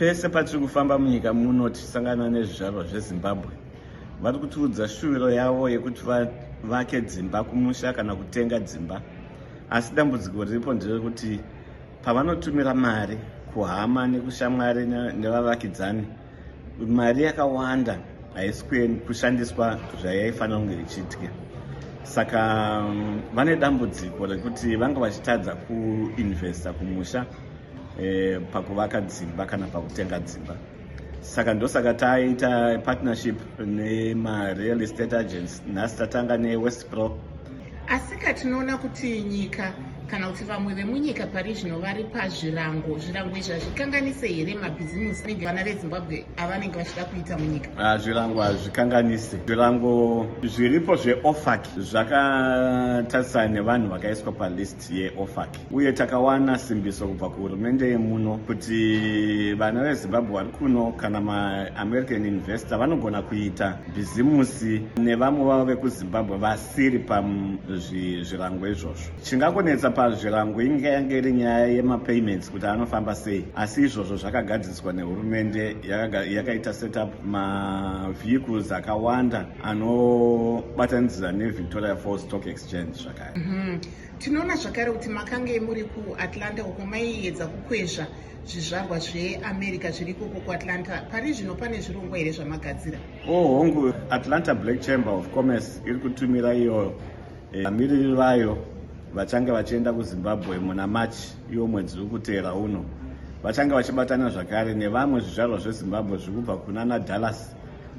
pese patiri kufamba munyika muno tichisangana nezvizvarwa zvezimbabwe vari kutiudza shuviro yavo yekuti vavake dzimba kumusha kana kutenga dzimba. Asi dambudziko riripo nderekuti pavanotumira mari kuhama nekushamwari nevavakidzani mari yakawanda haisi kushandiswa zvayaifanira kunge ichiitwa saka mm, vane dambudziko rekuti vanga vachitadza kuinvesta kumusha eh, pakuvaka dzimba kana pakutenga dzimba. Saka ndosaka taita partnership nemareal estate agents nhasi tatanga newestpro asi katinoona kuti nyika kana kuti vamwe vemunyika pari zvino vari pazvirango. Zvirango izvi hazvikanganise here mabhizimusi? Anenge vana vezimbabwe avanenge vachida kuita munyika. Ah, zvirango hazvikanganise zvirango zviripo zveofac zvakatarisana nevanhu vakaiswa palist yeofac. Uye takawana simbiso kubva kuhurumende yemuno kuti vana vezimbabwe vari kuno kana maamerican investor vanogona kuita bhizimusi nevamwe vavo vekuzimbabwe vasiri pazvirango izvozvo chingakonetsa pazvirango inge yange iri nyaya yemapayments kuti anofamba sei. Asi izvozvo zvakagadziriswa nehurumende yakaita setup mavehicles akawanda anobatanidzira nevictoria fall stock exchange zvakare. Mhm. tinoona zvakare kuti makange muri kuatlanta uko maiedza kukwezva zvizvarwa zveamerica zviri koko kuatlanta. Pari zvino pane zvirongwa here zvamagadzira? Ohongu atlanta black chamber of commerce iri kutumira iyo vamiriri vayo vachange vachienda kuzimbabwe muna machi iwo mwedzi uri kuteera uno. Vachange vachibatana zvakare nevamwe zvizvarwa zvezimbabwe zviri kubva kuna nadallas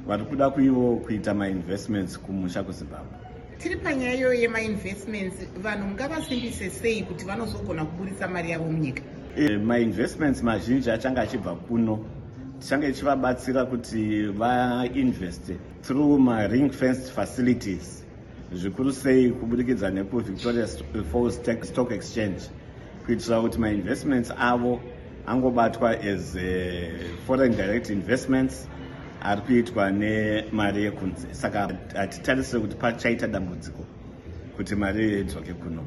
vari kuda kuivo kuita mainvestments kumusha kuzimbabwe. Tiri panyaya iyoyo yemainvestments vanhu ngavasimbise sei kuti vanozogona kuburitsa mari yavo munyika? E, mainvestments mazhinji achange achibva kuno. Tichange tichivabatsira kuti vainveste through maring fenced facilities zvikuru sei kubudikidza nekuvictoria falls stock exchange kuitira kuti mainvestments avo angobatwa as uh, foreign direct investments ari kuitwa nemari yekunze. Saka hatitarisire kuti pachaita dambudziko kuti mari idzoke kuno